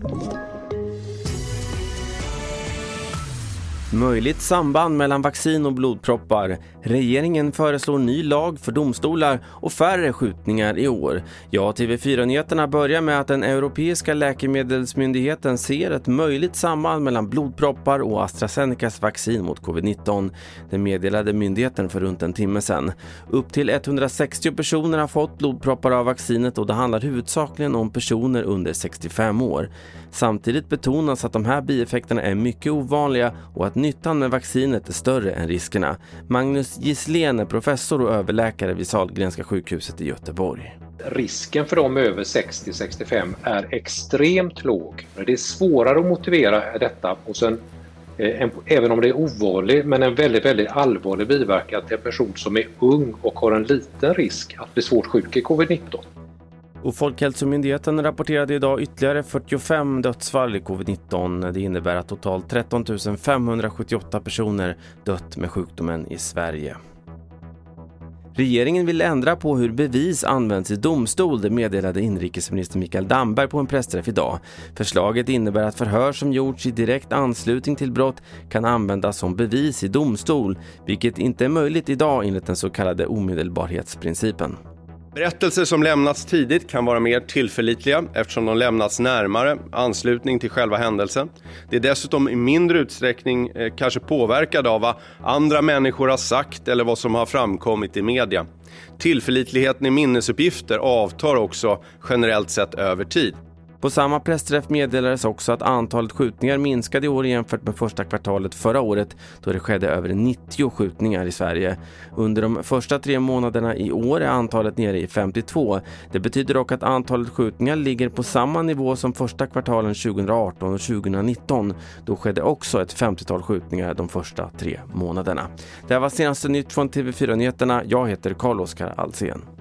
Thank you. Möjligt samband mellan vaccin och blodproppar. Regeringen föreslår ny lag för domstolar och färre skjutningar i år. Ja, TV4-nyheterna börjar med att den europeiska läkemedelsmyndigheten ser ett möjligt samband mellan blodproppar och AstraZenecas vaccin mot covid-19. Det meddelade myndigheten för runt en timme sedan. Upp till 160 personer har fått blodproppar av vaccinet och det handlar huvudsakligen om personer under 65 år. Samtidigt betonas att de här bieffekterna är mycket ovanliga och att nyttan med vaccinet är större än riskerna. Magnus Gisslén är professor och överläkare vid Sahlgrenska sjukhuset i Göteborg. Risken för dem över 60-65 är extremt låg. Det är svårare att motivera detta hos en, eh, en, även om det är ovanligt, men en väldigt, väldigt allvarlig biverkan till en person som är ung och har en liten risk att bli svårt sjuk i covid-19. Och Folkhälsomyndigheten rapporterade idag ytterligare 45 dödsfall i covid-19. Det innebär att totalt 13 578 personer dött med sjukdomen i Sverige. Regeringen vill ändra på hur bevis används i domstol, det meddelade inrikesminister Mikael Damberg på en pressträff idag. Förslaget innebär att förhör som gjorts i direkt anslutning till brott kan användas som bevis i domstol, vilket inte är möjligt idag enligt den så kallade omedelbarhetsprincipen. Berättelser som lämnats tidigt kan vara mer tillförlitliga eftersom de lämnats närmare anslutning till själva händelsen. Det är dessutom i mindre utsträckning eh, kanske påverkade av vad andra människor har sagt eller vad som har framkommit i media. Tillförlitligheten i minnesuppgifter avtar också generellt sett över tid. På samma pressträff meddelades också att antalet skjutningar minskade i år jämfört med första kvartalet förra året då det skedde över 90 skjutningar i Sverige. Under de första tre månaderna i år är antalet nere i 52. Det betyder dock att antalet skjutningar ligger på samma nivå som första kvartalen 2018 och 2019. Då skedde också ett 50-tal skjutningar de första tre månaderna. Det här var senaste nytt från TV4 Nyheterna. Jag heter Carl-Oskar Alsen.